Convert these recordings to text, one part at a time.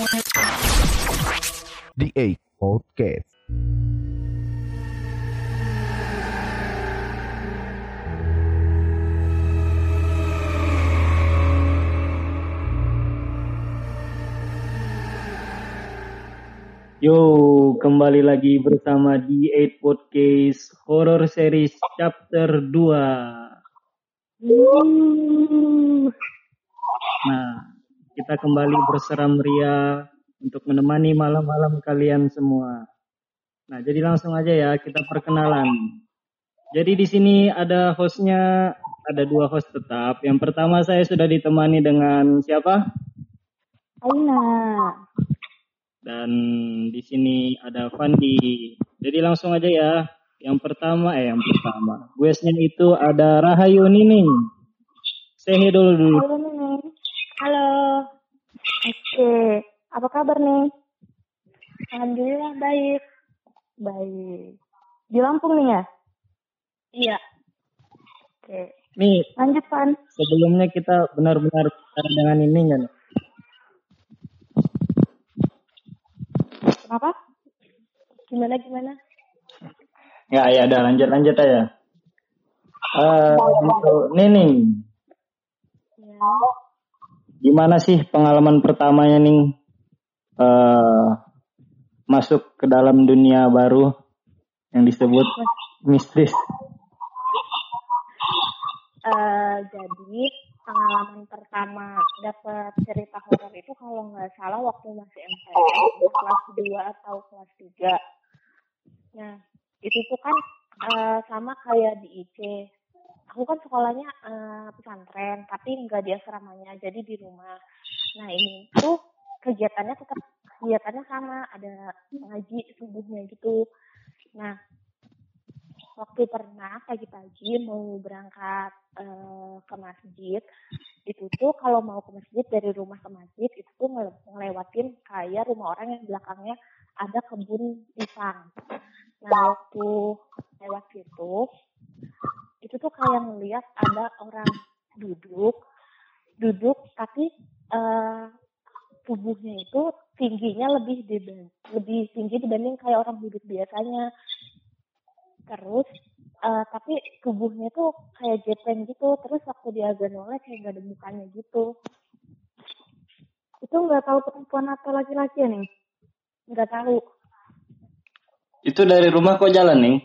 The A Podcast. Yo, kembali lagi bersama di 8 Podcast Horror Series Chapter 2. Nah, kita kembali berseram ria untuk menemani malam-malam kalian semua. Nah, jadi langsung aja ya kita perkenalan. Jadi di sini ada hostnya, ada dua host tetap. Yang pertama saya sudah ditemani dengan siapa? Aina. Dan di sini ada Fandi. Jadi langsung aja ya. Yang pertama, eh yang pertama. Guestnya itu ada Rahayu Nining. Say hey dulu dulu. Halo Nenek. Halo. Oke. Apa kabar nih? Alhamdulillah baik. Baik. Di Lampung nih ya? Iya. Oke. Nih, Lanjut Pan. sebelumnya kita benar-benar dengan Nining kan. Kenapa? Gimana gimana? Ya, ya udah lanjut lanjut aja. Eh, untuk Nining, Ya. Gimana sih pengalaman pertamanya nih eh masuk ke dalam dunia baru yang disebut mistis? Eh, jadi pengalaman pertama dapat cerita horor itu kalau nggak salah waktu masih MTS kelas 2 atau kelas 3. Nah, itu tuh kan eh, sama kayak di IC. Aku kan sekolahnya eh, pesantren, tapi nggak di asramanya, jadi di rumah. Nah, ini tuh kegiatannya tetap kegiatannya sama, ada ngaji subuhnya gitu. Nah, waktu pernah pagi-pagi mau berangkat eh, ke masjid itu tuh kalau mau ke masjid dari rumah ke masjid itu tuh ngele- ngelewatin kayak rumah orang yang belakangnya ada kebun pisang. Nah waktu lewat situ itu tuh kayak ngeliat ada orang duduk duduk tapi eh, tubuhnya itu tingginya lebih diban- lebih tinggi dibanding kayak orang duduk biasanya. Terus eh, tapi tubuhnya tuh kayak gepeng gitu. Terus waktu dia agak noleh kayak gak ada mukanya gitu. Itu nggak tahu perempuan atau laki-laki ya nih nggak tahu. Itu dari rumah kok jalan nih?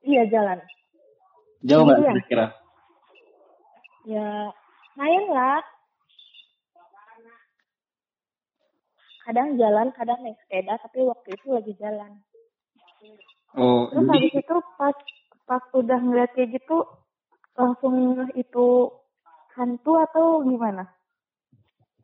iya jalan Jauh nggak Iya. kira-kira? ya lumayan lah kadang jalan kadang naik sepeda tapi waktu itu lagi jalan Oh, terus jadi habis itu pas pas udah ngeliat kayak gitu langsung itu hantu atau gimana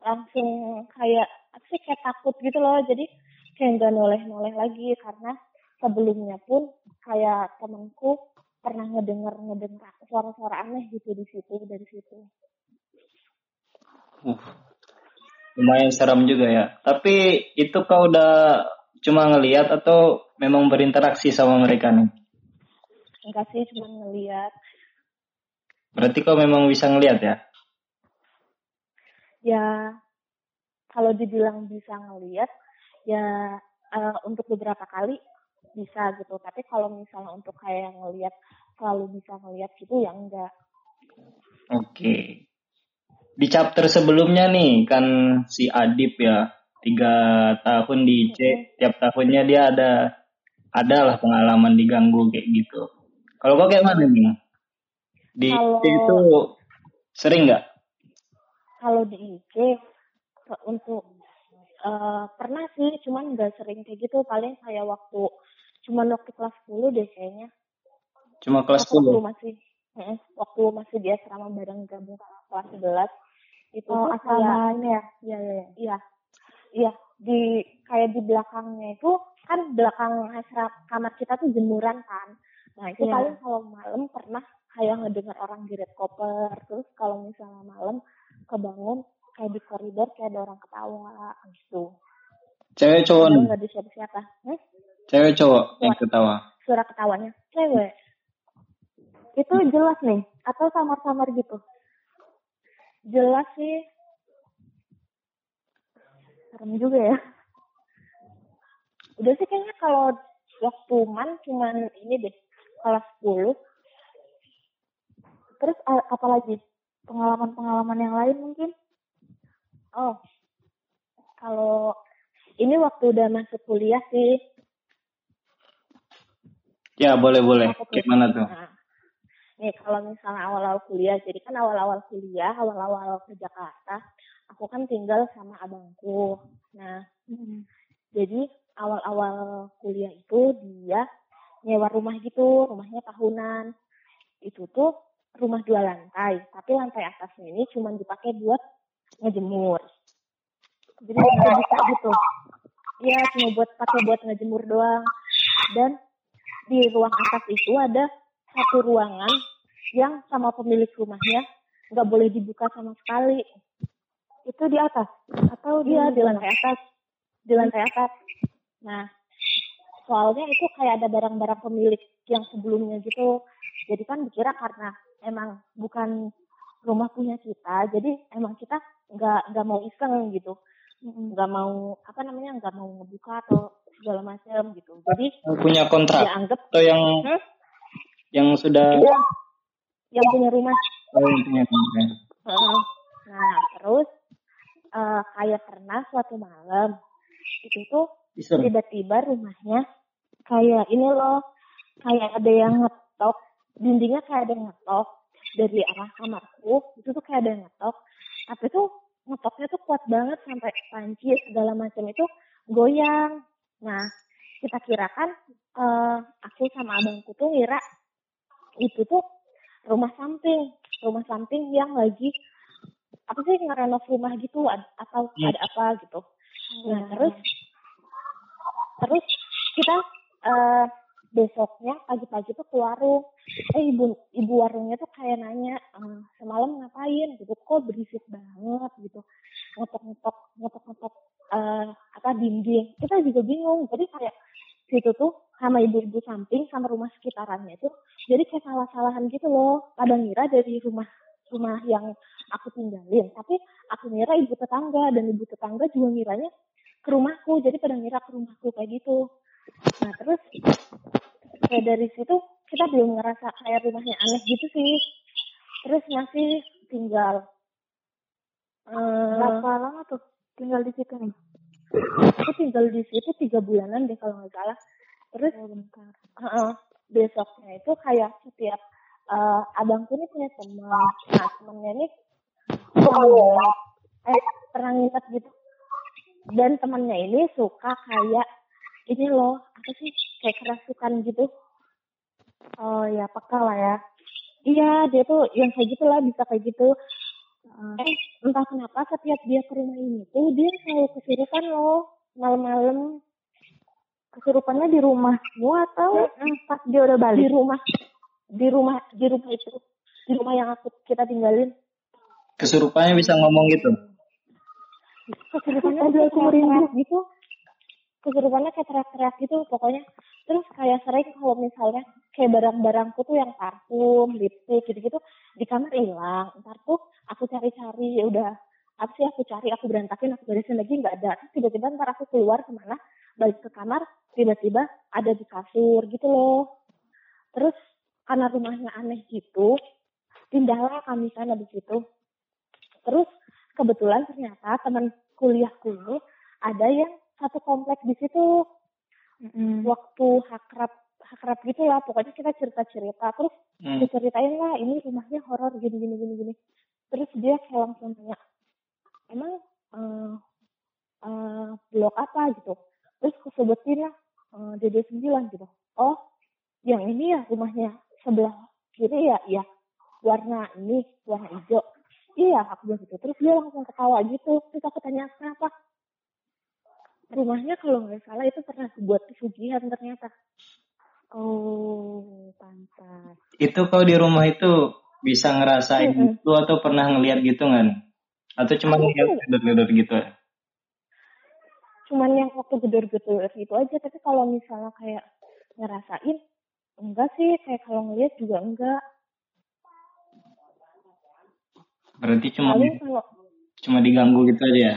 langsung kayak apa sih kayak takut gitu loh jadi kayak nggak noleh-noleh lagi karena sebelumnya pun kayak temanku pernah ngedenger ngedenger suara-suara aneh gitu di situ dari situ uh, lumayan seram juga ya. Tapi itu kau udah cuma ngelihat atau memang berinteraksi sama mereka nih? enggak sih cuma ngeliat Berarti kau memang bisa ngelihat ya? ya kalau dibilang bisa ngeliat ya eh, untuk beberapa kali bisa gitu tapi kalau misalnya untuk kayak ngeliat selalu bisa ngeliat gitu ya enggak Oke. Di chapter sebelumnya nih kan si Adip ya tiga tahun di IC, tiap tahunnya dia ada adalah pengalaman diganggu kayak gitu. Kalau kau kayak mana nih? Di Kalau- IC itu sering nggak? kalau di IG ke- untuk eh, pernah sih cuman nggak sering kayak gitu paling kayak waktu cuman waktu kelas 10 deh kayaknya. Cuma kelas waktu 10. masih mm, waktu masih di asrama bareng gabung sama kelas 11 itu Oh, tuh asramanya kayak iya iya iya. Iya di kayak di belakangnya itu kan belakang asrama kamar kita tuh jemuran kan. Nah itu Iya. paling kalau malam pernah kayak ngedengar orang geret koper terus kalau misalnya malam kebangun kayak di koridor kayak ada orang ketawa gitu Cewek cowok nggak ada siapa-siapa. Hmm? Cewek cowok yang ketawa. suara ketawanya cewek itu jelas nih atau samar-samar gitu jelas sih serem juga ya. Udah sih kayaknya kalau waktu man cuman ini deh kelas 10. Terus apalagi pengalaman-pengalaman yang lain mungkin? Oh, kalau ini waktu udah masuk kuliah sih. Ya boleh boleh. Gimana tuh? Nah, nih kalau misalnya awal-awal kuliah, jadi kan awal-awal kuliah, awal-awal ke Jakarta, aku kan tinggal sama abangku. Nah, jadi awal-awal kuliah itu dia nyewa rumah gitu, rumahnya tahunan. Itu tuh rumah dua lantai, tapi lantai atasnya ini cuma dipakai buat ngejemur. Jadi nggak bisa gitu. Iya, cuma buat pakai buat ngejemur doang. Dan di ruang atas itu ada satu ruangan yang sama pemilik rumahnya nggak boleh dibuka sama sekali. Itu di atas atau dia di lantai atas? Di lantai atas. Nah, soalnya itu kayak ada barang-barang pemilik yang sebelumnya gitu. Jadi kan dikira karena emang bukan rumah punya kita, jadi emang kita nggak nggak mau iseng gitu, nggak mau apa namanya nggak mau ngebuka atau segala macam gitu. Jadi Punya kontrak dianggap atau yang Hmm? yang sudah dia yang punya rumah. oh, yang punya kontrak. Heeh. Nah, terus eh, kayak pernah suatu malam itu tuh tiba-tiba rumahnya kayak ini loh, kayak ada yang ngetok, dindingnya kayak ada yang ngetok dari arah kamarku, itu tuh kayak ada yang ngetok, tapi tuh ngetoknya tuh kuat banget sampai panci segala macam itu goyang. Nah, kita kira kan eh, aku sama abangku tuh ngira itu tuh rumah samping, rumah samping yang lagi apa sih ngerenov rumah gitu atau Hmm. ada apa gitu. Nah, terus terus kita eh, besoknya pagi-pagi tuh ke warung. Eh ibu ibu warungnya tuh kayak nanya eh, semalam ngapain gitu kok berisik banget gitu ngetok-ngetok ngetok-ngetok eh, apa dinding. Kita juga bingung. Jadi kayak situ tuh sama ibu-ibu samping sama rumah sekitarannya itu jadi kayak salah-salahan gitu loh. Pada ngira dari rumah rumah yang aku tinggalin, tapi aku ngira ibu tetangga dan ibu tetangga juga ngiranya ke rumahku, jadi pada ngira ke rumahku kayak gitu. Nah terus kayak dari situ kita belum ngerasa kayak rumahnya aneh gitu sih. Terus masih tinggal eh, Berapa lama tuh tinggal di situ nih? aku tinggal di situ tiga bulanan deh kalau nggak salah. Terus Oh, bentar. Heeh. besoknya itu kayak setiap eh, abangku ini punya teman, nah temennya ini nginep, eh pernah nginep gitu, dan temennya ini suka kayak ini loh apa sih kayak kerasukan gitu. Oh ya peka lah ya. Iya dia tuh yang kayak gitulah bisa kayak gitu. Eh entah kenapa setiap dia ke rumah ini tuh dia selalu kesurupan loh malam-malam Kesurupannya di rumahmu atau pas dia udah di balik? rumah di rumah di rumah itu di rumah yang aku kita tinggalin Kesurupannya bisa ngomong gitu. kesurupannya kayak aku gitu kesurupannya kayak teriak-teriak gitu pokoknya. Terus kayak sering kalau misalnya kayak barang-barangku tuh yang parfum lipstick gitu-gitu di kamar hilang. Ntar tuh aku cari-cari ya udah apa sih aku cari aku berantakin aku beresin lagi nggak ada. Tiba-tiba ntar aku keluar ke mana balik ke kamar tiba-tiba ada di kasur gitu loh. Terus karena rumahnya aneh gitu pindahlah kami sana di situ terus kebetulan ternyata teman kuliahku ini ada yang satu kompleks di situ. Mm-mm. waktu hakrab hakrab gitu lah pokoknya kita cerita cerita terus Hmm. diceritain lah ini rumahnya horor gini gini gini gini. Terus dia kayak langsung nanya emang eh, eh, blok apa? gitu. Terus aku sebutin lah eh, DD 9 gitu. Oh yang ini ya rumahnya sebelah kiri ya? Iya. Warna ini warna hijau. Iya aku bilang gitu. Terus dia langsung ketawa gitu. Terus aku tanya kenapa rumahnya kalau nggak salah itu pernah dibuat pesugihan ternyata Oh pantas. Itu kalau di rumah itu bisa ngerasain Mm-mm. itu atau pernah ngeliat gitu kan? Atau cuma tuh- gedor-gedor gitu ya? cuman yang waktu gedor-gedor itu aja tapi kalau misalnya kayak ngerasain enggak sih kayak kalau ngeliat juga enggak Berarti cuma kalau cuma diganggu gitu aja ya?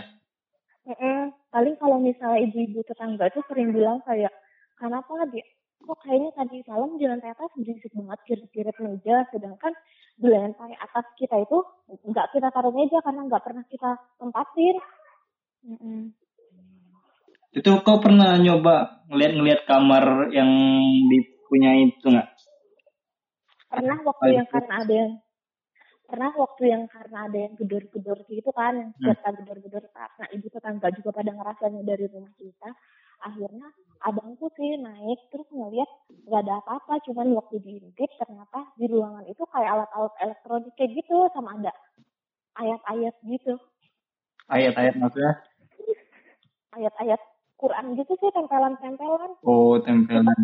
Paling kalau misalnya ibu-ibu tetangga itu sering bilang kayak kenapa dia kok kayaknya tadi malam di lantai atas berisik banget kirit-kirit meja sedangkan di lantai atas kita itu nggak kita taruh meja karena nggak pernah kita tempatin Mm-mm. Itu kau pernah nyoba ngeliat-ngeliat kamar yang dipunyai itu nggak? pernah waktu yang karena ada yang pernah waktu yang karena ada yang gedor-gedor gitu kan yang Hmm. cerita gedor-gedor karena ibu tetangga juga pada ngerasanya dari rumah kita akhirnya abangku sih naik terus ngeliat nggak ada apa-apa cuman waktu diintip ternyata di ruangan itu kayak alat-alat elektronik kayak gitu sama ada ayat-ayat gitu Ayat-ayat maksudnya? ayat-ayat Quran gitu sih tempelan-tempelan Oh, tempelan.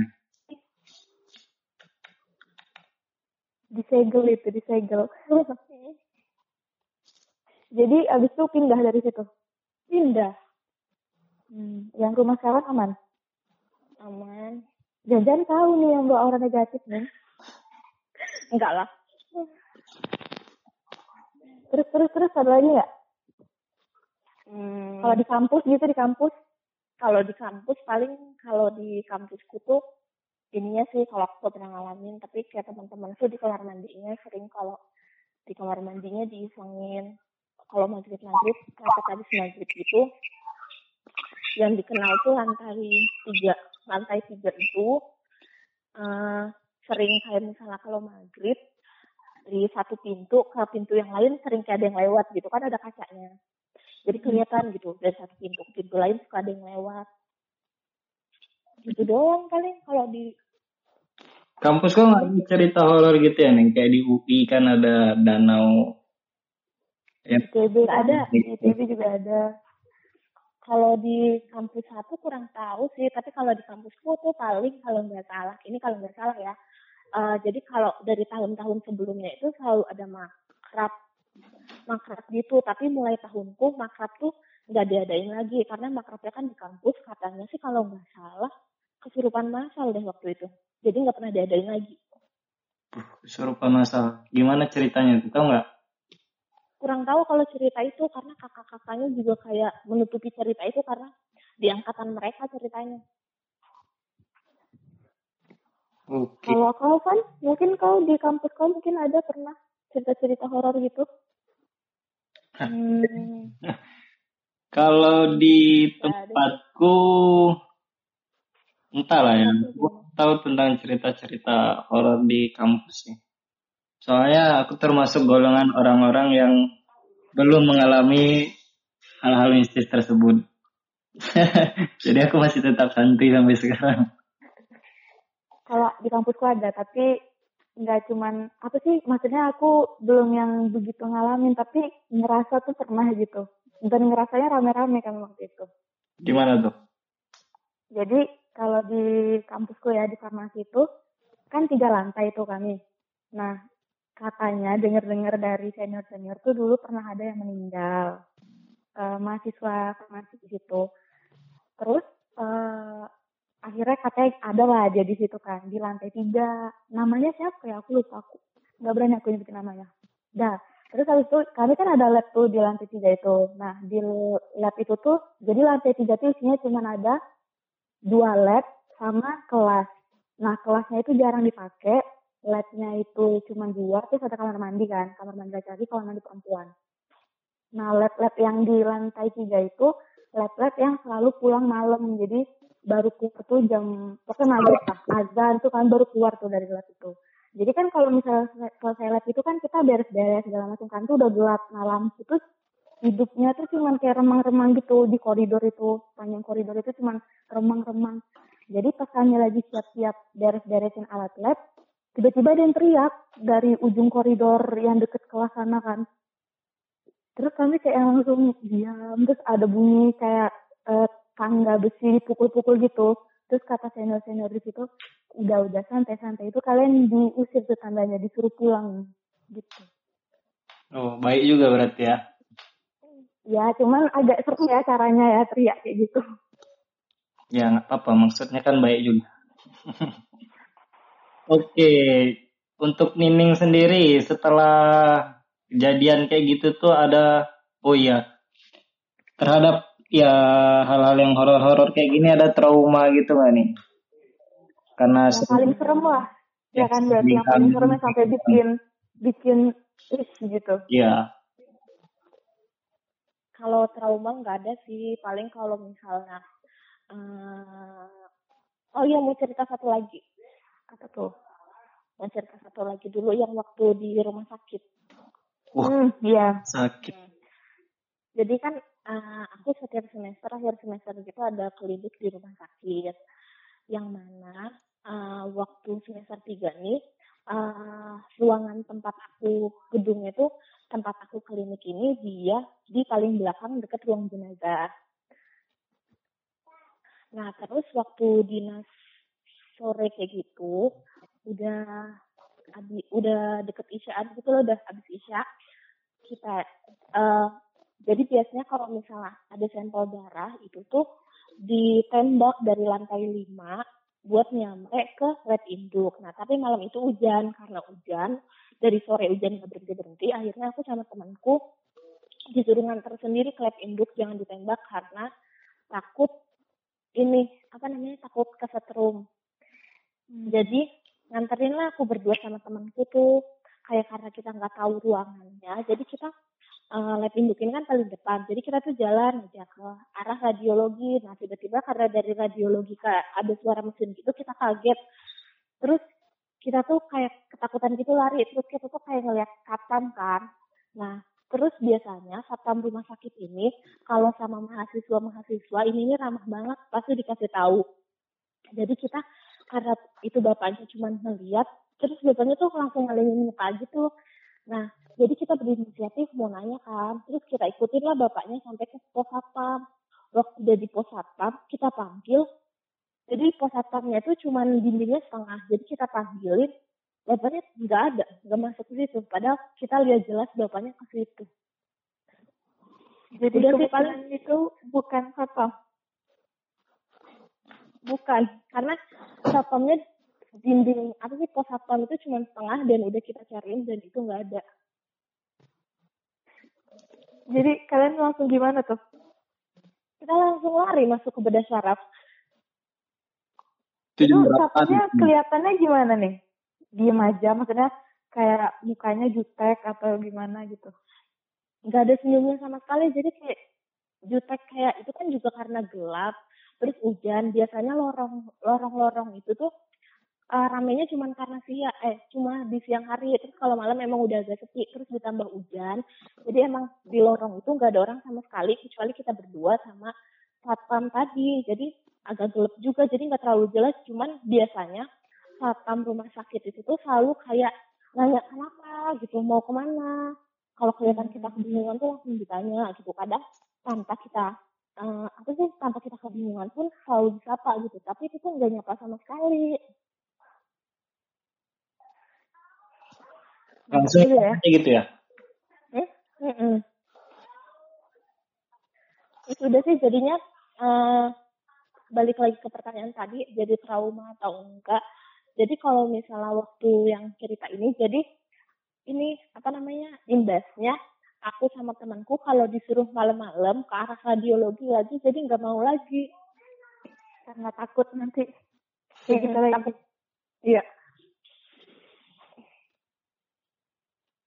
Disegel itu disegel. Jadi abis itu pindah dari situ? Pindah. Hmm. yang rumah sekarang aman? Aman. Jangan tahu nih yang bawa orang negatif nih enggak lah. Terus terus terus ada lagi nggak? Hmm. kalau di kampus gitu di kampus? Kalau di kampus paling kalau di kampusku tuh ininya sih kalau aku pernah ngalamin tapi kayak teman-teman tuh di kamar mandinya sering kalau di kamar mandinya diisengin. Kalau maghrib maghrib rapat habis maghrib itu yang dikenal tuh lantai tiga lantai tiga itu eh, sering kayak misalnya kalau maghrib di satu pintu ke pintu yang lain sering kayak ada yang lewat gitu kan ada kacanya jadi kelihatan gitu dari satu pintu ke pintu lain suka ada yang lewat. Gitu doang paling kalau di Kampus kau nggak ada cerita horor gitu ya, Neng? Kayak di UI kan ada danau. Ya, ITB ada ITB juga ada kalau di kampus satu kurang tahu sih tapi kalau di kampusku tuh paling kalau nggak salah ini kalau nggak salah ya eh, jadi kalau dari tahun-tahun sebelumnya itu selalu ada makrab makrab gitu tapi mulai tahunku makrab tuh nggak diadain lagi karena makrabnya kan di kampus katanya sih kalau nggak salah kesurupan massal deh waktu itu jadi nggak pernah diadain lagi kesurupan masal. Gimana ceritanya tuh? Tahu nggak? kurang tahu kalau cerita itu karena kakak-kakaknya juga kayak menutupi cerita itu karena di angkatan mereka ceritanya Oke. Kalau kau kan, mungkin kau di kampus kau mungkin ada pernah cerita-cerita horor gitu. Hmm, Kalau di tempatku, entahlah ya. Gua tahu tentang cerita-cerita horor di kampus sih. Soalnya aku termasuk golongan orang-orang yang belum mengalami hal-hal mistis tersebut. Jadi aku masih tetap santai sampai sekarang. kalau di kampusku ada, tapi nggak cuman apa sih maksudnya aku belum yang begitu ngalamin, tapi ngerasa tuh pernah gitu. Dan ngerasanya rame-rame kan waktu itu. Gimana tuh? Jadi kalau di kampusku ya di farmasi itu kan tiga lantai itu kami. Nah katanya dengar-dengar dari senior-senior tuh dulu pernah ada yang meninggal Eh, mahasiswa farmasi di situ. Terus eh, akhirnya katanya ada lah dia di situ kan di lantai tiga. Namanya siapa ya? Aku lupa aku nggak berani aku nyebutin namanya. Dah. Terus habis itu kami kan ada lab tuh di lantai tiga itu. Nah di lab itu tuh jadi lantai tiga tuh isinya cuma ada dua lab sama kelas. Nah kelasnya itu jarang dipakai, labnya itu cuma dua, terus ada kamar mandi kan, kamar mandi laki-laki, kamar mandi perempuan. Nah lab-lab yang di lantai tiga itu lab-lab yang selalu pulang malam, jadi baru keluar tuh jam, pokoknya maghrib lah, azan tuh kan baru keluar tuh dari lab itu. Jadi kan kalau misalnya sele- selesai lab itu kan kita beres-beres segala macam kan tuh udah gelap malam itu hidupnya tuh cuman kayak remang-remang gitu di koridor itu panjang koridor itu cuman remang-remang. Jadi pas kami lagi siap-siap beres-beresin alat lab tiba-tiba ada yang teriak dari ujung koridor yang deket kelas sana kan. Terus kami kayak langsung diam terus ada bunyi kayak eh, tangga besi pukul-pukul gitu. Terus kata senior-senior di situ udah udah santai-santai. Itu kalian diusir tuh tandanya disuruh pulang gitu. Oh, baik juga berarti ya. Ya, cuman agak serem ya caranya ya teriak kayak gitu. Ya nggak apa-apa, maksudnya kan baik juga. Oke, untuk Nining sendiri setelah kejadian kayak gitu tuh ada, oh iya, terhadap ya hal-hal yang horor-horor kayak gini ada trauma gitu nggak nih? Karena Yang paling serem lah. Ya kan berarti yang paling serem sampai bikin bikin is gitu. Iya. Kalau trauma nggak ada sih, paling kalau misalnya eh oh iya mau cerita satu lagi. Apa tuh? Mau cerita satu lagi dulu yang waktu di rumah sakit. Wah. Hmm, iya. sakit. Jadi kan eh, aku setiap semester akhir semester gitu ada klinik di rumah sakit. Yang mana eh, waktu semester 3 nih eh, ruangan tempat aku gedungnya itu tempat aku klinik ini dia di paling belakang dekat ruang jenazah. Nah terus waktu dinas sore kayak gitu udah abi, udah deket isyaan gitu loh udah habis isya kita eh, jadi biasanya kalau misalnya ada sampel darah itu tuh ditembak dari lantai 5 buat nyampe ke lab induk. Nah tapi malam itu hujan karena hujan dari sore hujan nggak berhenti berhenti. Akhirnya aku sama temanku disuruh nganter sendiri ke lab induk jangan ditembak karena takut ini apa namanya takut kesetrum. Jadi nganterin lah aku berdua sama temanku tuh kayak karena kita nggak tahu ruangannya jadi kita uh, lab induk ini kan paling depan. Jadi kita tuh jalan aja ke arah radiologi. Nah tiba-tiba karena dari radiologi kayak ada suara mesin gitu kita kaget. Terus kita tuh kayak ketakutan gitu lari. Terus kita tuh kayak ngeliat satpam kan. Nah terus biasanya satpam rumah sakit ini kalau sama mahasiswa mahasiswa ini ini ramah banget pasti dikasih tahu. Jadi kita karena itu bapaknya cuma ngeliat terus bapaknya tuh langsung ngalihin muka gitu nah jadi kita berinisiatif mau nanya kan terus kita ikutin lah bapaknya sampai ke pos satpam waktu udah di pos satpam kita panggil. Jadi pos satpamnya itu cuma dindingnya setengah jadi kita panggilin bapaknya nggak ada nggak masuk ke situ. Padahal kita lihat jelas bapaknya ke situ. Jadi Udah sih, kemungkinan itu bukan satpam. bukan karena satpamnya dinding apa sih pos satpam itu cuma setengah dan udah kita cariin dan itu nggak ada Jadi kalian langsung gimana tuh? kita langsung lari masuk ke bedah saraf Itu satpamnya kelihatannya gimana nih? Diem aja, maksudnya kayak mukanya jutek atau gimana gitu. nggak ada senyumnya sama sekali jadi kayak jutek kayak itu kan juga karena gelap terus hujan biasanya lorong lorong lorong itu tuh eh, ramenya cuma karena siang eh cuma di siang hari. Terus kalau malam emang udah agak sepi terus ditambah hujan. Jadi emang di lorong itu nggak ada orang sama sekali kecuali kita berdua sama satpam tadi. Jadi agak gelap juga jadi nggak terlalu jelas. Cuman biasanya satpam rumah sakit itu tuh selalu kayak nanya kenapa? gitu mau ke mana? Kalau kelihatan kita kebingungan tuh langsung ditanya gitu. Kadang tanpa kita eh, apa sih tanpa kita kebingungan pun selalu disapa gitu. Tapi itu tuh nggak nyapa sama sekali Langsung Gitu ya. gitu ya? Mm-mm. Terus udah sih jadinya eh, balik lagi ke pertanyaan tadi jadi trauma atau enggak jadi kalau misalnya waktu yang cerita ini jadi ini apa namanya imbasnya aku sama temanku kalau disuruh malam-malam ke arah radiologi lagi jadi nggak mau lagi Karena takut nanti kayak gitu lagi. takut iya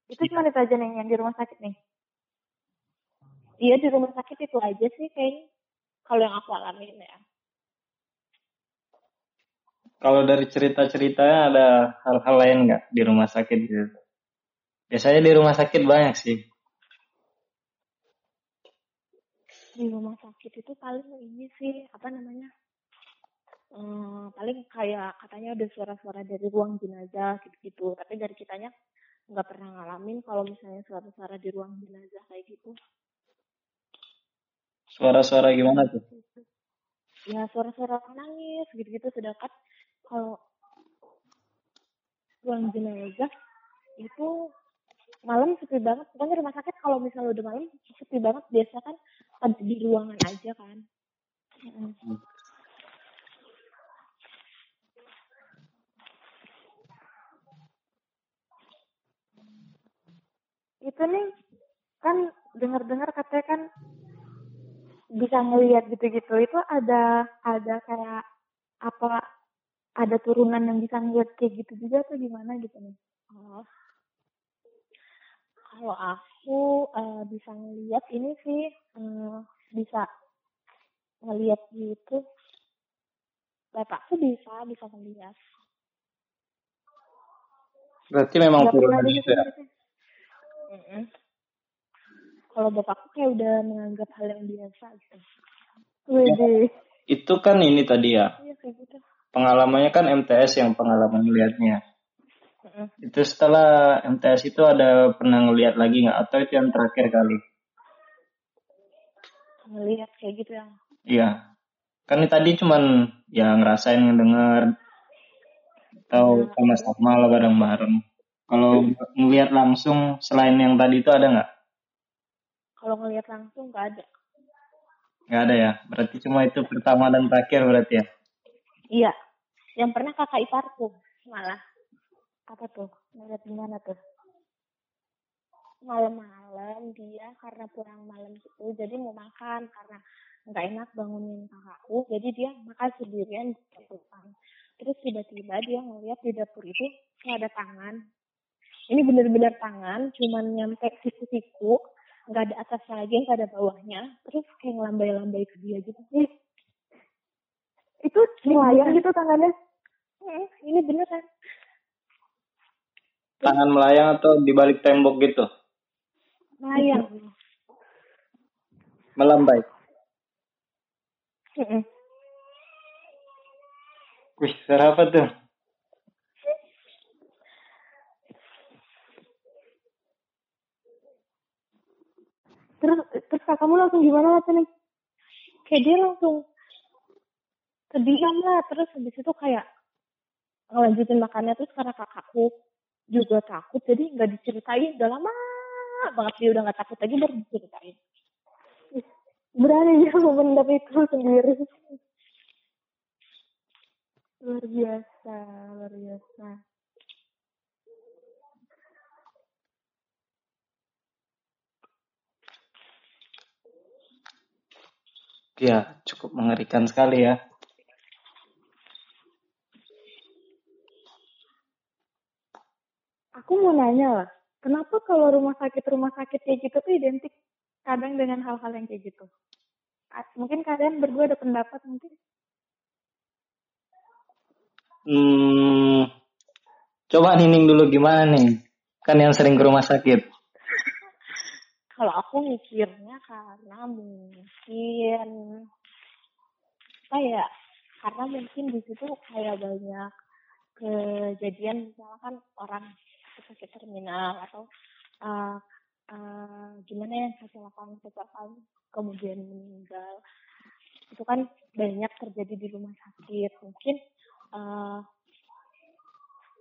Itu cuma itu aja nih yang di rumah sakit nih. iya di rumah sakit itu aja sih kayaknya kalau yang aku alamin ya Kalau dari cerita-ceritanya ada hal-hal lain nggak di rumah sakit gitu? Biasanya di rumah sakit banyak sih. di rumah sakit itu paling ini sih apa namanya eh, paling kayak katanya ada suara-suara dari ruang jenazah gitu-gitu tapi dari kitanya nggak pernah ngalamin kalau misalnya suara-suara di ruang jenazah kayak gitu. Suara-suara gimana tuh? ya suara-suara nangis gitu-gitu. Sedangkan kalau ruang jenazah itu malam sepi banget. Pokoknya rumah sakit kalau misalnya udah malam sepi banget. Biasa kan ada di ruangan aja kan. Itu nih kan dengar-dengar katanya kan bisa ngelihat gitu-gitu itu ada ada kayak apa ada turunan yang bisa ngelihat kayak gitu juga tuh gimana gitu nih Oh. Kalau aku eh, bisa ngeliat ini sih eh, bisa ngeliat gitu. Bapakku bisa bisa ngeliat. Berarti memang turunan gitu ya. Kalau bapakku kayak udah menganggap hal yang biasa gitu. Wede. Itu kan ini tadi ya. Iya kayak gitu. Pengalamannya kan MTS yang pengalaman melihatnya. Mm-mm. Itu setelah MTS itu ada pernah ngelihat lagi nggak? Atau itu yang terakhir kali? Ngeliat kayak gitu yang Iya. Kan ini tadi cuman ya ngerasain ngedenger atau Iya. sama-sama lah bareng-bareng. Kalau ngelihat langsung selain yang tadi itu ada nggak? kalau ngeliat langsung nggak ada. Nggak ada ya. Berarti cuma itu pertama dan terakhir berarti ya. Iya. Yang pernah kakak iparku malah. Apa tuh? Ngeliat gimana tuh? Malam-malam dia karena pulang malam gitu, jadi mau makan karena nggak enak bangunin kakakku, jadi dia makan sendirian di depan. Terus tiba-tiba dia ngeliat di dapur itu ada tangan. Ini bener-bener tangan, cuman nyampe siku-siku, nggak ada atasnya lagi, nggak ada bawahnya. Terus kayak ngelambai-lambai ke dia gitu. Ih, itu melayang gitu tangannya Hmm, ini beneran. Tangan melayang atau di balik tembok gitu. Melayang. Melambai. Wih, suara apa tuh? Terus terus kakakmu langsung gimana nih Kayak dia langsung terdiam lah. Terus habis itu kayak ngelanjutin makannya. Terus karena kakakku juga takut. Jadi nggak diceritain. Udah lama banget dia udah nggak takut lagi baru diceritain. berani dia memendam itu sendiri luar biasa luar biasa Ya, cukup mengerikan sekali ya. aku mau nanya lah kenapa kalau rumah sakit rumah sakit kayak gitu tuh identik kadang dengan hal-hal yang kayak gitu mungkin kalian berdua ada pendapat mungkin Hmm, coba nining dulu gimana nih? Kan yang sering ke rumah sakit. Kalau aku mikirnya karena mungkin kayak karena mungkin di situ kayak banyak kejadian misalkan orang sakit terminal atau uh, uh, gimana yang kecelakaan kecelakaan kemudian meninggal. Itu kan banyak terjadi di rumah sakit. Mungkin uh,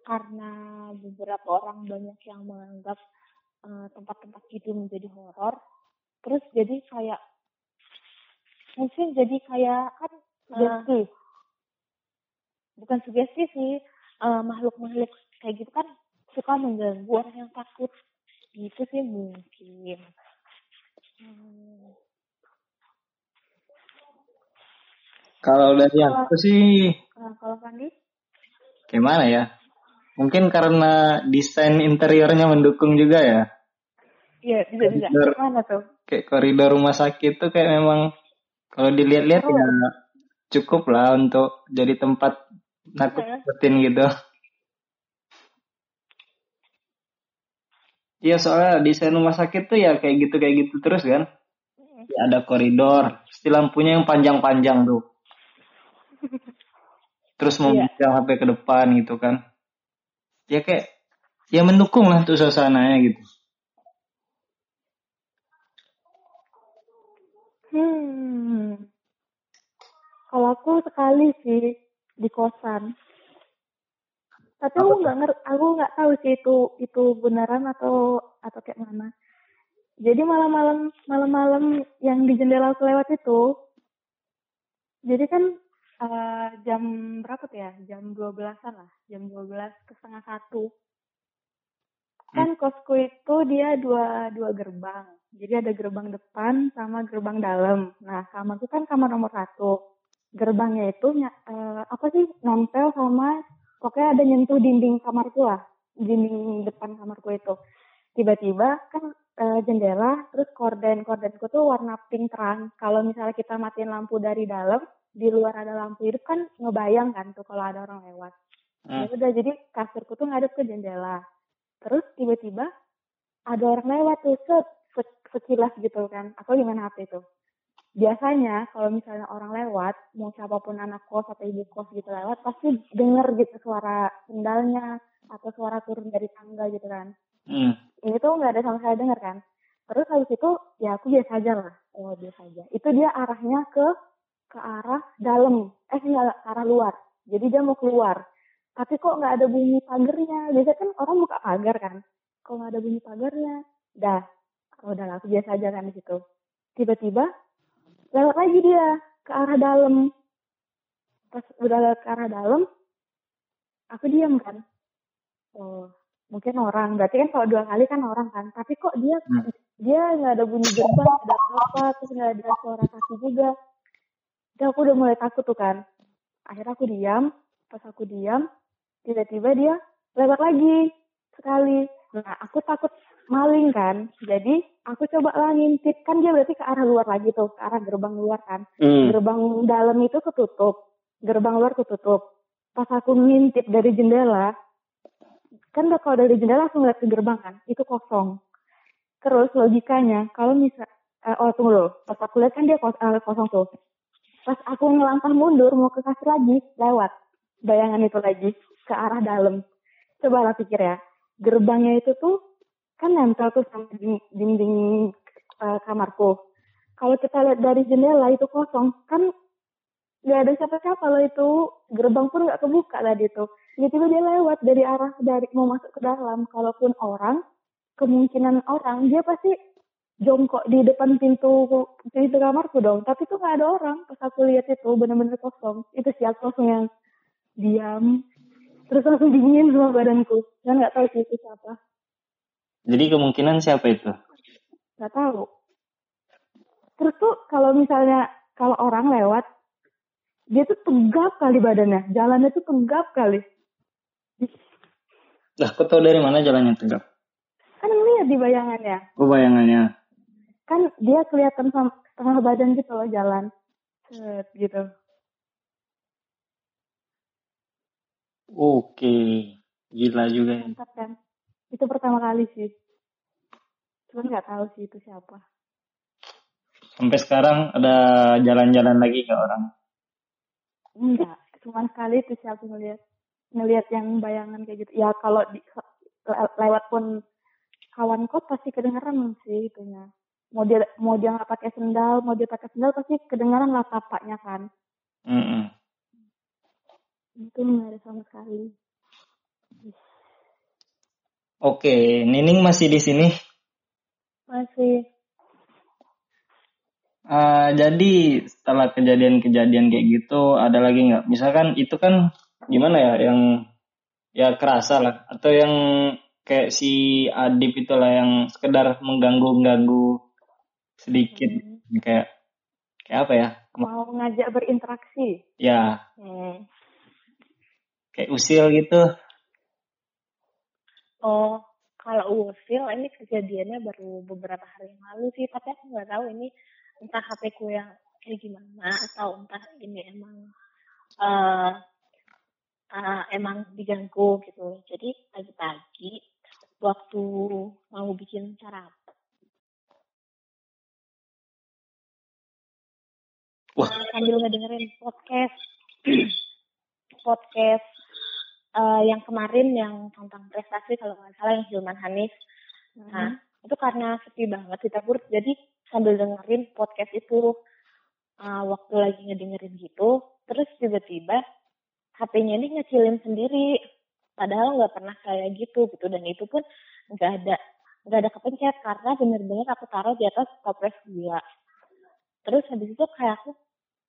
karena beberapa orang banyak yang menganggap uh, tempat-tempat gitu menjadi horor terus jadi kayak mungkin jadi kayak kan uh, Sugesti. bukan sugesti sih uh, makhluk-makhluk kayak gitu kan suka mengganggu orang yang takut gitu sih mungkin hmm. Kalau dari aku sih Nah, kalau Fandi gimana ya? Mungkin karena desain interiornya mendukung juga ya. Iya bisa bisa Koridor, mana tuh kayak koridor rumah sakit tuh kayak memang kalau dilihat-lihat ya cukup lah untuk jadi tempat nakut-nakutin gitu. Iya soalnya desain rumah sakit tuh ya kayak gitu kayak gitu terus kan. Ya, ada koridor, pasti lampunya yang panjang-panjang tuh. Terus mau Iya. bicara sampai ke depan gitu kan. Ya kayak ya mendukung lah tuh suasananya gitu. Hmm. Kalau aku sekali sih di kosan. Tapi aku nggak ngerti, aku nggak tahu sih itu itu beneran atau atau kayak mana. Jadi malam-malam malam-malam yang di jendela aku lewat itu, jadi kan eh, jam berapa tuh ya? Jam 12-an lah, jam 12 ke setengah satu. Kan kosku itu dia dua dua gerbang. Jadi ada gerbang depan sama gerbang dalam. Nah kamarku kan kamar nomor satu. Gerbangnya itu eh, apa sih nempel sama pokoknya ada nyentuh dinding kamarku lah, dinding depan kamarku itu. Tiba-tiba kan eh, jendela, terus korden kordenku tuh warna pink terang. Kalau misalnya kita matiin lampu dari dalam, di luar ada lampu hidup kan ngebayang kan tuh kalau ada orang lewat. Hmm. Ya udah jadi kasurku tuh ngadep ke jendela. Terus tiba-tiba ada orang lewat tuh set, se- sekilas gitu kan. Aku gimana HP itu. Biasanya kalau misalnya orang lewat, mau siapa pun anak kos atau ibu kos gitu lewat, pasti denger gitu suara sendalnya atau suara turun dari tangga gitu kan. Hmm. Ini tuh nggak ada sama sekali denger kan. Terus habis itu ya aku biasa aja lah, oh biasa aja. Itu dia arahnya ke ke arah dalam, eh enggak ke arah luar. Jadi dia mau keluar. Tapi kok nggak ada bunyi pagernya. Biasanya kan orang buka pagar kan. Kok nggak ada bunyi pagarnya. Dah, oh, udah lah, aku biasa aja kan di situ. Tiba-tiba lewat lagi dia ke arah dalam. Pas udah lewat ke arah dalam, aku diam kan. Oh, mungkin orang. Berarti kan kalau dua kali kan orang kan. Tapi kok dia Hmm. dia nggak ada bunyi gerbang, nggak ada apa-apa, terus nggak ada suara kaki juga. Udah aku udah mulai takut tuh kan. Akhirnya aku diam. Pas aku diam, tiba-tiba dia lewat lagi sekali. Nah, aku takut maling kan. Jadi aku coba lah ngintip. Kan dia berarti ke arah luar lagi tuh, ke arah gerbang luar kan. Hmm. Gerbang dalam itu ketutup. Gerbang luar ketutup. Pas aku ngintip dari jendela, kan kalau dari jendela langsung ngeliat ke gerbang kan, itu kosong. Terus logikanya, kalau misal, eh, oh tunggu dulu, pas aku lihat kan dia kos, eh, kosong tuh. Pas aku ngelangkah mundur mau ke kasur lagi, lewat. Bayangan itu lagi, ke arah dalam. Coba lah pikir ya, gerbangnya itu tuh kan nempel tuh sama dinding, eh, kamarku. Kalau kita lihat dari jendela itu kosong, kan nggak ada siapa-siapa loh itu. Gerbang pun nggak kebuka tadi tuh. Tiba-tiba dia lewat dari arah dari mau masuk ke dalam. Kalaupun orang kemungkinan orang dia pasti jongkok di depan pintu pintu kamarku dong. Tapi tuh nggak ada orang. Pas aku lihat itu benar-benar kosong. Itu siapa langsung yang diam terus langsung dingin semua badanku. Dan nggak tahu sih itu siapa. Jadi kemungkinan siapa itu? nggak tahu. Terus tuh kalau misalnya kalau orang lewat dia tuh tegap kali badannya. Jalannya tuh tegap kali. Lah, kau tahu dari mana jalannya tegap? kan lihat di bayangannya. Oh, bayangannya. kan dia kelihatan sama setengah badan gitu loh jalan. Set, gitu Oke. Gila juga ya. mantap kan itu pertama kali sih cuman nggak tahu sih itu siapa Sampai sekarang ada jalan-jalan lagi ke orang. enggak cuman sekali itu sih aku ngeliat ngeliat yang bayangan kayak gitu ya kalau di, le- lewat pun kawan kos pasti kedengeran sih itunya mau dia mau dia nggak pakai sendal mau dia pakai sendal pasti kedengeran lah tapaknya kan Mm-mm. Itu nggak ada sama sekali Oke, Nining masih di sini. masih Eh, jadi setelah kejadian-kejadian kayak gitu, ada lagi nggak? Misalkan itu kan gimana ya, yang ya kerasa lah, atau yang kayak si Adip itulah yang sekedar mengganggu-ganggu sedikit, Hmm. kayak kayak apa ya? mau ngajak berinteraksi Ya, hmm. Kayak usil gitu. Oh, kalau usil ini kejadiannya baru beberapa hari yang lalu sih, tapi aku nggak tahu ini entah HP ku yang kayak gimana atau entah ini emang eh eh, emang diganggu gitu. Jadi pagi-pagi waktu mau bikin sarapan Wah. sambil ngedengerin podcast podcast eh, yang kemarin yang tentang prestasi kalau nggak salah yang Hilman Hanif Nah, itu karena sepi banget di dapur, jadi sambil dengerin podcast itu uh, waktu lagi ngedengerin gitu, terus tiba-tiba HP-nya ini ngecilin sendiri, padahal nggak pernah kayak gitu gitu, dan itu pun nggak ada nggak ada kepencet karena bener-bener aku taruh di atas toples gua. Terus habis itu kayak aku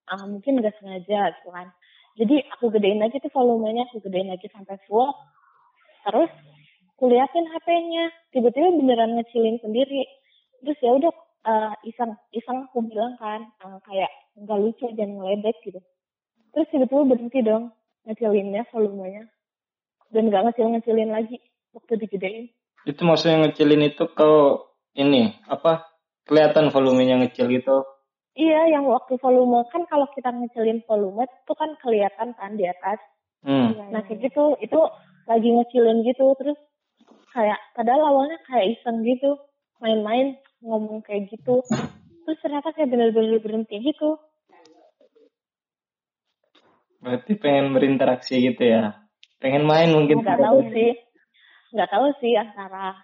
ah, mungkin nggak sengaja gitu kan. Jadi aku gedein lagi tuh volumenya, aku gedein lagi sampai full. Terus kuliahin HP-nya tiba-tiba beneran ngecilin sendiri. Terus ya udah eh, iseng iseng aku bilang kan eh, kayak nggak lucu dan ngeledek gitu. Terus tiba-tiba berhenti dong ngecilinnya volumenya. Dan nggak ngecil ngecilin lagi waktu digedein. Itu maksudnya ngecilin itu kalau ini apa kelihatan volumenya ngecil gitu. Iya yang waktu volume kan kalau kita ngecilin volume itu kan kelihatan kan di atas Hmm. Nah kayak gitu itu lagi ngecilin gitu terus kayak padahal awalnya kayak iseng gitu main-main ngomong kayak gitu terus ternyata kayak bener-bener berhenti gitu Berarti pengen berinteraksi gitu ya. Pengen main mungkin. nggak tahu sih nggak tahu sih antara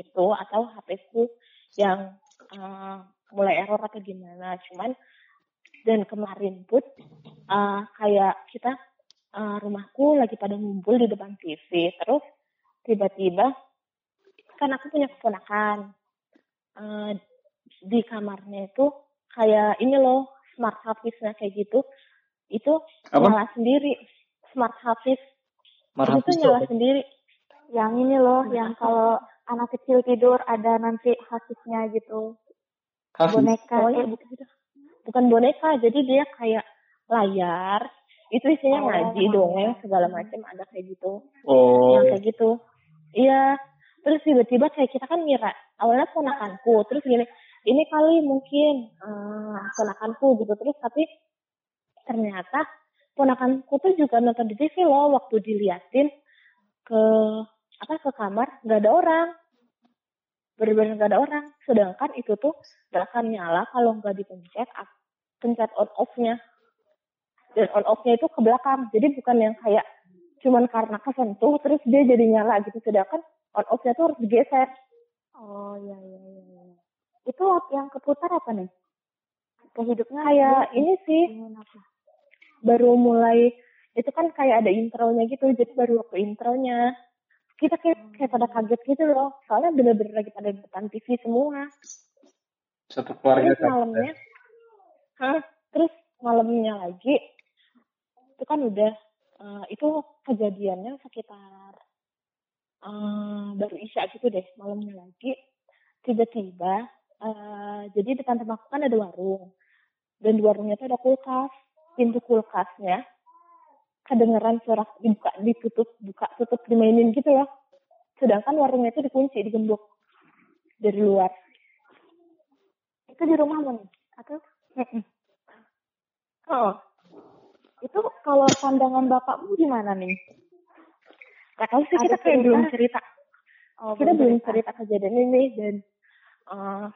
itu atau HP-ku yang eh, mulai error atau gimana. Cuman dan kemarin pun eh, kayak kita eh, rumahku lagi pada ngumpul di depan TV terus tiba-tiba kan aku punya keponakan Eh, di kamarnya itu kayak ini loh smart hafiz-nya kayak gitu. Itu Apa? nyala sendiri smart hafiz Marah itu nyala sendiri. Yang ini loh, yang kalau anak kecil tidur ada nanti hasisnya gitu. Boneka. Eh, bukan, bukan boneka, jadi dia kayak layar. Itu isinya Oh. ngaji, dongeng, segala macam ada kayak gitu. Oh. Yang kayak gitu. Iya. Terus tiba-tiba kayak kita kan ngira, awalnya ponakanku, terus gini, ini kali mungkin eh, ponakanku gitu. Terus tapi ternyata ponakanku tuh juga nonton di TV loh waktu diliatin ke apa ke kamar nggak ada orang benar-benar nggak ada orang sedangkan itu tuh nggak akan nyala kalau nggak dipencet pencet on off-nya dan on off-nya itu ke belakang jadi bukan yang kayak cuman karena kesentuh terus dia jadi nyala gitu sedangkan on off-nya tuh harus digeser Oh iya iya iya. iya. Itu yang keputar apa nih? Kehidupnya kayak ini sih ingin apa? baru mulai itu kan kayak ada intronya gitu jadi baru waktu intronya kita kayak kayak pada kaget gitu loh. Soalnya bener-bener lagi pada di depan TV semua. Satu keluarga terus kan. malamnya Hah? terus malamnya lagi itu kan udah eh, itu kejadiannya sekitar eh, baru isya gitu deh malamnya lagi. Tiba-tiba eh, jadi depan rumahku kan ada warung. Dan di warungnya tuh ada kulkas pintu kulkasnya kedengeran suara dibuka ditutup buka tutup dimainin gitu ya sedangkan warungnya itu dikunci digembok dari luar Itu di rumahmu nih? Atau? oh Itu kalau pandangan bapakmu gimana nih? Gak tahu sih kita kayak belum cerita. Oh, kita belum cerita. kejadian ini dan eh,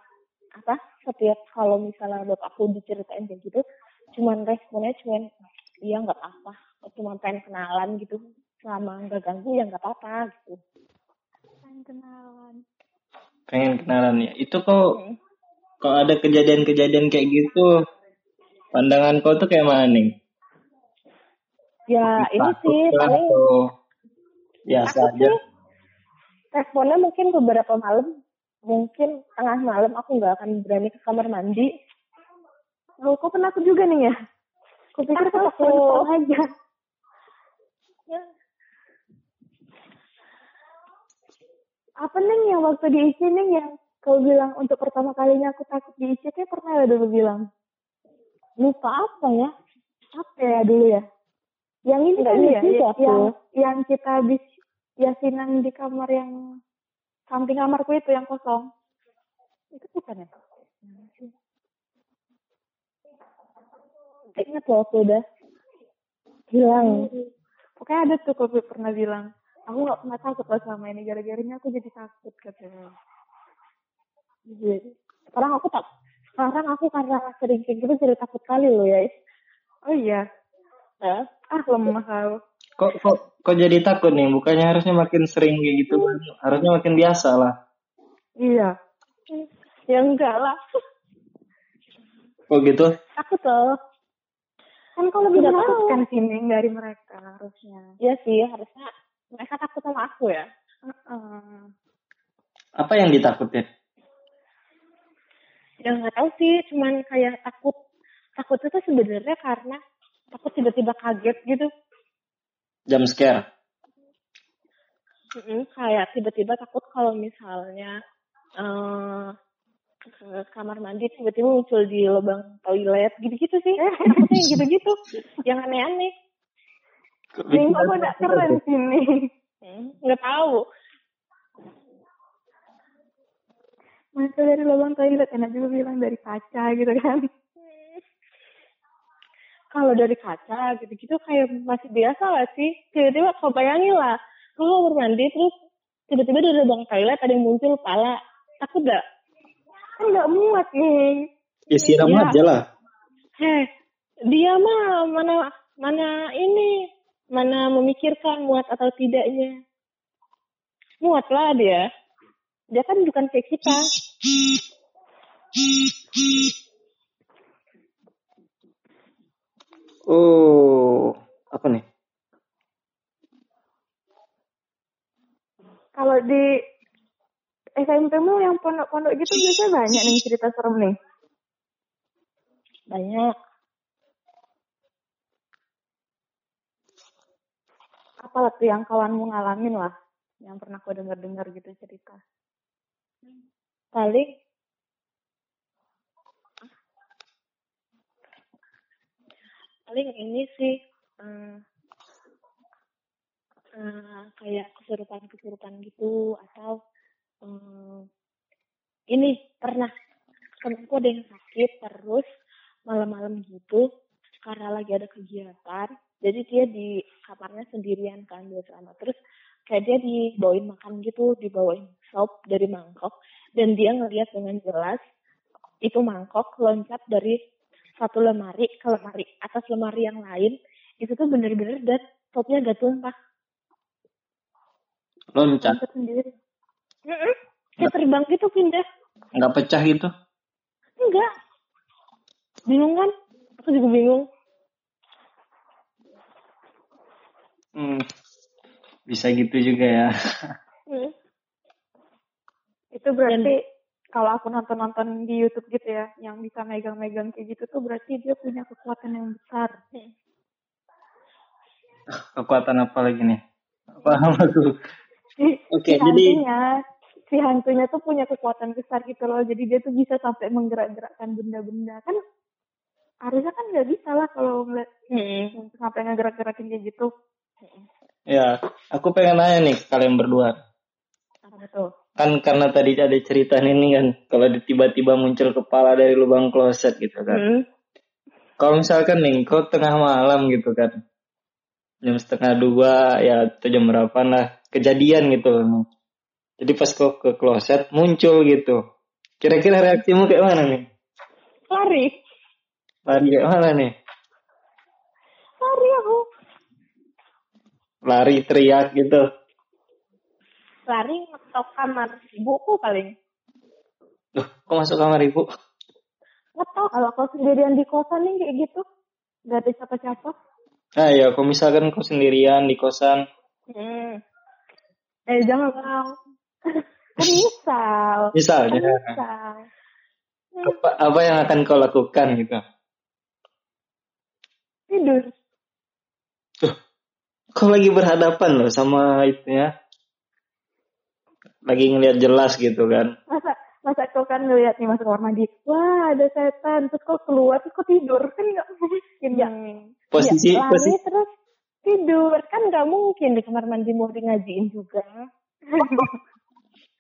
apa setiap kalau misalnya bapakku diceritain kayak gitu, cuman responnya cuman iya nggak apa, cuma pengen kenalan gitu, selama nggak ganggu ya nggak apa-apa gitu. Pengen kenalan. Pengen kenalan ya. Itu kok Hmm. kalau ada kejadian-kejadian kayak gitu pandangan kau tuh kayak mana nih? Ya ini sih paling atau biasa takut aja. sih. Responnya mungkin beberapa malam, mungkin tengah malam aku nggak akan berani ke kamar mandi. Loh, kok penakut juga nih ya? Kupikir Takut takut aku. aja. Ya, Apa nih yang waktu di IC nih yang kau bilang untuk pertama kalinya aku takut di IC kayak pernah ya dulu bilang. lupa apa ya? Apa ya dulu ya? Yang ini kan ya, aku. yang, yang kita habis yasinan di kamar yang samping kamarku itu yang kosong. Itu bukan ya? Ingat loh aku udah hilang. Pokoknya ada tuh kau pernah bilang, aku gak pernah takut loh selama ini, gara-garanya aku jadi takut katanya. Jadi, Sekarang aku tak sekarang aku karena sering kayak gitu jadi takut kali loh ya. Oh iya, Ya. ah lemah kau. Kok kok kok jadi takut nih? Bukannya harusnya makin sering kayak gitu kan? Harusnya makin biasa lah. Iya. Ya enggak lah. Kok gitu? Takut loh. Kan kau lebih Tidak menakutkan sini dari mereka harusnya. Iya sih harusnya mereka takut sama aku ya. Heeh. Apa yang ditakutin? Ya nggak tahu sih, cuman kayak takut. Takut itu sebenarnya karena takut tiba-tiba kaget gitu. Jam scare. Mm-mm, kayak tiba-tiba takut kalau misalnya eh ke kamar mandi tiba-tiba muncul di lubang toilet gitu-gitu sih. Yang gitu-gitu. Yang aneh-aneh. Ini kok udah keren sini. Hmm, nggak tahu. Masa dari lubang toilet, enak juga bilang dari kaca gitu kan. Kalau dari kaca gitu-gitu kayak masih biasa lah sih. Tiba-tiba kau bayangin lah. Lu kamar mandi terus tiba-tiba dari lubang toilet ada yang muncul kepala. Takut gak? Kan nggak muat nih. Ya siram Ya. aja lah. Heh, dia mah mana mana ini mana memikirkan muat atau tidaknya. Muat lah dia. Dia kan bukan kayak kita. Oh, apa nih? Kalau di SMP mu yang pondok-pondok gitu biasanya banyak nih cerita serem nih. Banyak. Apa tuh yang kawanmu ngalamin lah? Yang pernah kau dengar-dengar gitu cerita. Paling paling ini sih eh, eh, kayak kesurupan-kesurupan gitu atau eh, ini pernah temanku ada yang sakit terus malam-malam gitu karena lagi ada kegiatan. Jadi dia di kamarnya sendirian kan biasanya. Terus kayak dia dibawain makan gitu dibawain sop dari mangkok. Dan dia ngeliat dengan jelas itu mangkok loncat dari satu lemari ke lemari atas lemari yang lain. Itu tuh bener-bener dan sopnya gak tumpah. Loncat, Loncat sendiri. Mm-mm. kayak terbang gitu pindah nggak pecah gitu? enggak bingung kan aku juga bingung Hmm, bisa gitu juga ya. Hmm. Itu berarti kalau aku nonton-nonton di YouTube gitu ya, yang bisa megang-megang kayak gitu tuh berarti dia punya kekuatan yang besar. Kekuatan apa lagi nih? Paham aku. Oke, si jadi- si hantunya tuh punya kekuatan besar gitu loh. Jadi dia tuh bisa sampai menggerak-gerakkan benda-benda. Kan harusnya kan nggak bisa lah kalau ngeliat Hmm. sampai ngegerak-gerakin kayak gitu. Ya, aku pengen nanya nih kalian berdua. Apa tuh? Kan karena tadi ada cerita ini kan, kalau tiba-tiba muncul kepala dari lubang kloset gitu kan. Hmm. Kalau misalkan nih, kau tengah malam gitu kan, jam setengah dua ya atau jam berapa lah kejadian gitu loh. Jadi pas kau ke kloset muncul gitu. Kira-kira reaksimu kayak mana nih? lari Lari kayak mana nih? lari aku Lari teriak gitu. lari ngetok kamar ibuku paling Duh, kok masuk kamar ibu? ngetok Kalau kau sendirian di kosan nih kayak gitu, nggak ada siapa-siapa. Nah ya, kalau misalkan kau sendirian di kosan, hmm. Eh jangan bang. Kan misal. Misalnya misal. apa, apa yang akan kau lakukan gitu? Tidur. Kau lagi berhadapan loh sama itu ya. Lagi ngelihat jelas gitu kan. Masa masa kau kan ngeliat nih masuk kamar mandi, wah ada setan, terus kau keluar, terus kau tidur kan nggak mungkin ya. Posisi ya, lari posisi terus tidur kan nggak mungkin di kamar mandi mau di ngajiin juga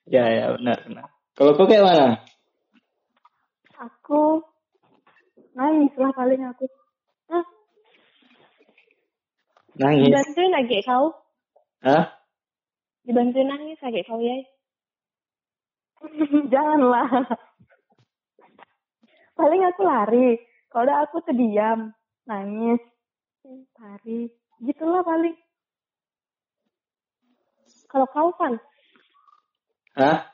ya ya benar benar. Kalau kau kayak mana? Aku nangis lah paling aku. Hah? Nangis. dibantuin lagi kau Hah? dibantuin nangis lagi kau ya Janganlah. Paling aku lari. Kalau udah aku terdiam, nangis, lari. Gitulah paling. kalau kau kan Hah?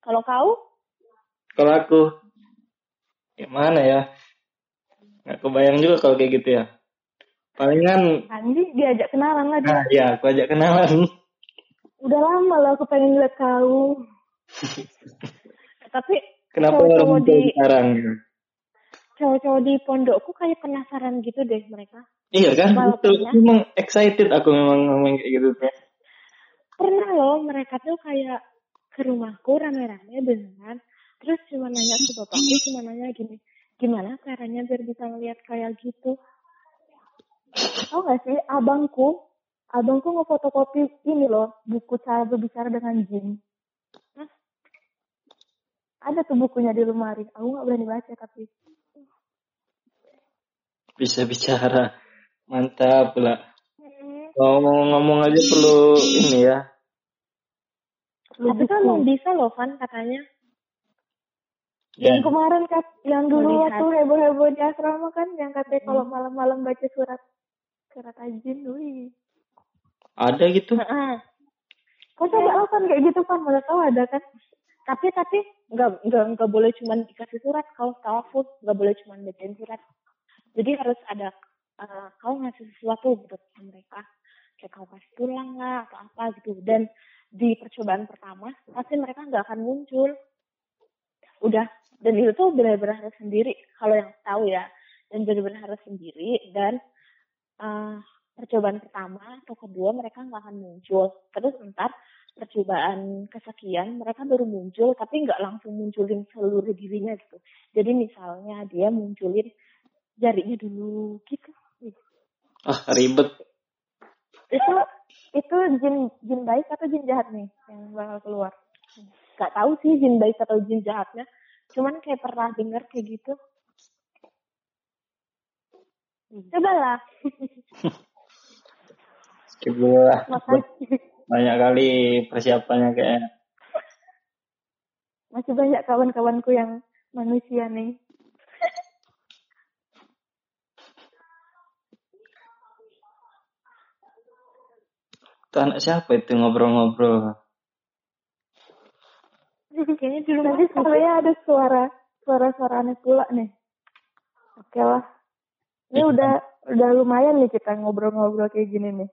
kalau kau Kalau aku gimana ya? Nggak kebayang juga kalau kayak gitu ya. Palingan Andi diajak kenalan lah dia. nah ya aku ajak kenalan. Udah lama lah aku pengen lihat kau. tapi Kenapa muncul di- sekarang? gitu? cowok-cowok di pondokku kayak penasaran gitu deh mereka Iya kan? Betul. ya. Memang excited aku memang ngomong kayak gitu pernah loh mereka tuh kayak ke rumahku rame-rame beneran terus cuma nanya ke bapakku cuma nanya gini gimana caranya biar bisa ngeliat kayak gitu tau gak sih abangku abangku ngefotokopi ini loh buku cara berbicara dengan jin Hah? ada tuh bukunya di lemari aku nggak berani baca tapi Bisa bicara. Mantap. Hmm. Ngomong-ngomong aja perlu ini ya. Tapi kan mau bisa loh Van katanya Ya, Yang kemarin kat, yang dulu Melihat. waktu heboh-heboh di asrama kan, yang katanya kalau malam-malam baca surat surat ajin, wih. ada gitu. Heeh. Kau coba lo kan kayak gitu kan, mana tahu ada kan? tapi tapi nggak nggak nggak boleh cuma dikasih surat kalau tawafud nggak boleh cuma bacain surat jadi harus ada eh, kau ngasih sesuatu gitu ke mereka kayak kau kasih tulang lah atau apa gitu dan di percobaan pertama pasti mereka nggak akan muncul. Udah dan itu tuh benar-benar harus sendiri kalau yang tahu ya. Dan benar-benar harus sendiri dan eh, percobaan pertama atau kedua mereka nggak akan muncul. Terus ntar percobaan kesekian mereka baru muncul tapi nggak langsung munculin seluruh dirinya gitu. Jadi misalnya dia munculin jarinya dulu gitu. Ah, ribet. Itu itu jin jin baik atau jin jahat nih yang bakal keluar? nggak tahu sih jin baik atau jin jahatnya cuman kayak pernah dengar kayak gitu coba lah Skip dulu lah. Makasih. Banyak kali persiapannya kayak. Masih banyak kawan-kawanku yang manusia nih. Itu anak siapa itu ngobrol-ngobrol? kayaknya di rumah Nanti sebenarnya ada suara suara-suara aneh pula nih. Oke lah. Ini udah udah lumayan nih kita ngobrol-ngobrol kayak gini nih.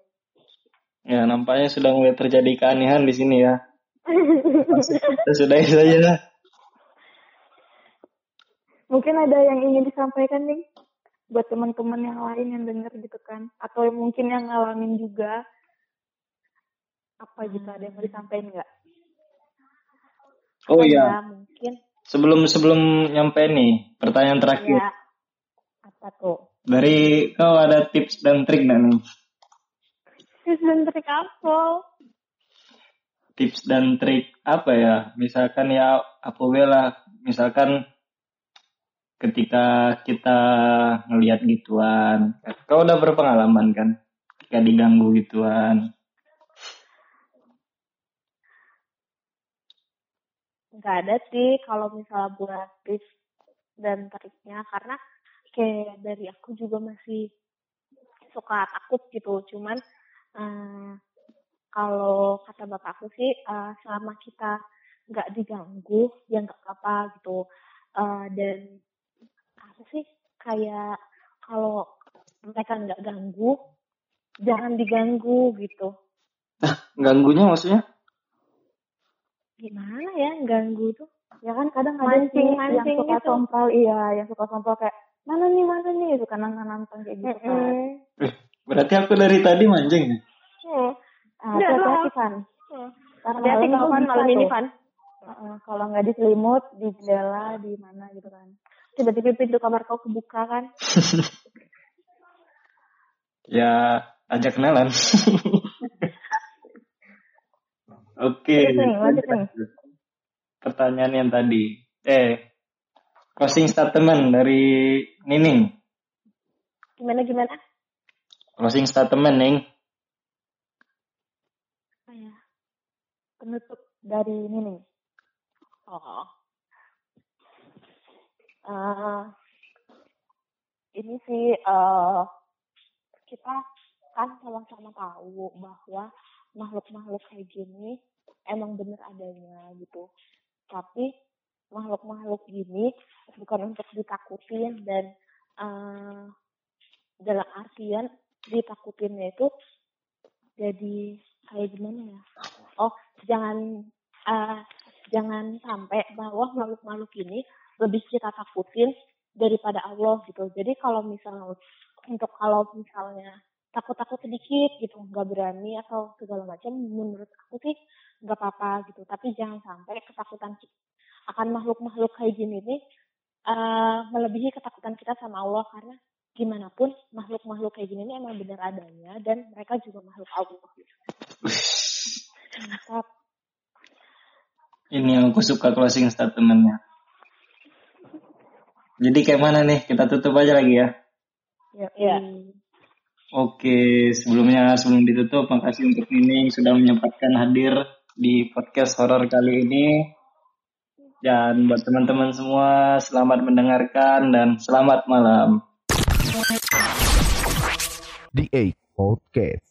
Ya, nampaknya sudah mulai terjadi keanehan di sini ya. Kita sudahi saja lah. Mungkin ada yang ingin disampaikan nih buat teman-teman yang lain yang denger gitu kan, atau yang mungkin yang ngalamin juga. Apa gitu ada yang mau disampaikan nggak? Oh ya iya, mungkin sebelum sebelum nyampe nih, pertanyaan terakhir. ya apa tuh Dari kau ada tips dan trik nggak nih? tips dan trik apa Tips dan trik apa ya? Misalkan ya apabila misalkan ketika kita ngelihat gituan, kau udah berpengalaman kan? Ketika diganggu gituan. Nggak ada sih kalau misalnya buat tips dan triknya karena kayak dari aku juga masih suka takut gitu. Cuman eh, kalau kata bapak aku sih eh, selama kita nggak diganggu ya nggak apa-apa gitu. Eh, dan apa sih kayak kalau mereka nggak ganggu jangan diganggu gitu. Ganggunya maksudnya? Gimana ya ganggu tuh Ya kan kadang ada sih Mancing- yang mancing suka gitu. sompral, iya, yang suka sompral kayak mana nih mana nih suka nantang-nantang kayak gitu kan. Berarti aku dari tadi mancing ya? Hmm. Nah, Udah, hati-hati kan. Hmm. Karena malam kalau bisa malam ini. Van. Heeh, kalau nggak di selimut, di jendela, di mana gitu kan. Tiba-tiba pintu kamar kau kebuka kan. Ya, ajak kenalan. Oke. Pertanyaan yang tadi. Eh, closing statement dari Nining. Gimana gimana? Closing statement, Ning. Ya? Penutup dari ini nih. Oh. Eh, ini sih eh kita kan sama-sama tahu bahwa makhluk-makhluk kayak gini emang bener adanya gitu. Tapi makhluk-makhluk gini bukan untuk ditakutin dan eh dalam artian ditakutinnya itu jadi kayak gimana ya? Oh, jangan eh, jangan sampai bahwa makhluk-makhluk ini lebih kita takutin daripada Allah gitu. Jadi kalau misalnya untuk kalau misalnya takut-takut sedikit gitu nggak berani atau segala macam menurut aku sih nggak apa-apa gitu tapi jangan sampai ketakutan akan makhluk-makhluk kayak gini nih eh, melebihi ketakutan kita sama Allah karena gimana pun makhluk-makhluk kayak gini ini emang benar adanya dan mereka juga makhluk Allah gitu. Mantap. Ini yang aku suka closing statementnya. Jadi kayak mana nih? Kita tutup aja lagi ya. Ya, Iya. Oke, sebelumnya sebelum ditutup, makasih untuk ini sudah menyempatkan hadir di podcast horor kali ini. Dan buat teman-teman semua, selamat mendengarkan dan selamat malam. The 8 Podcast.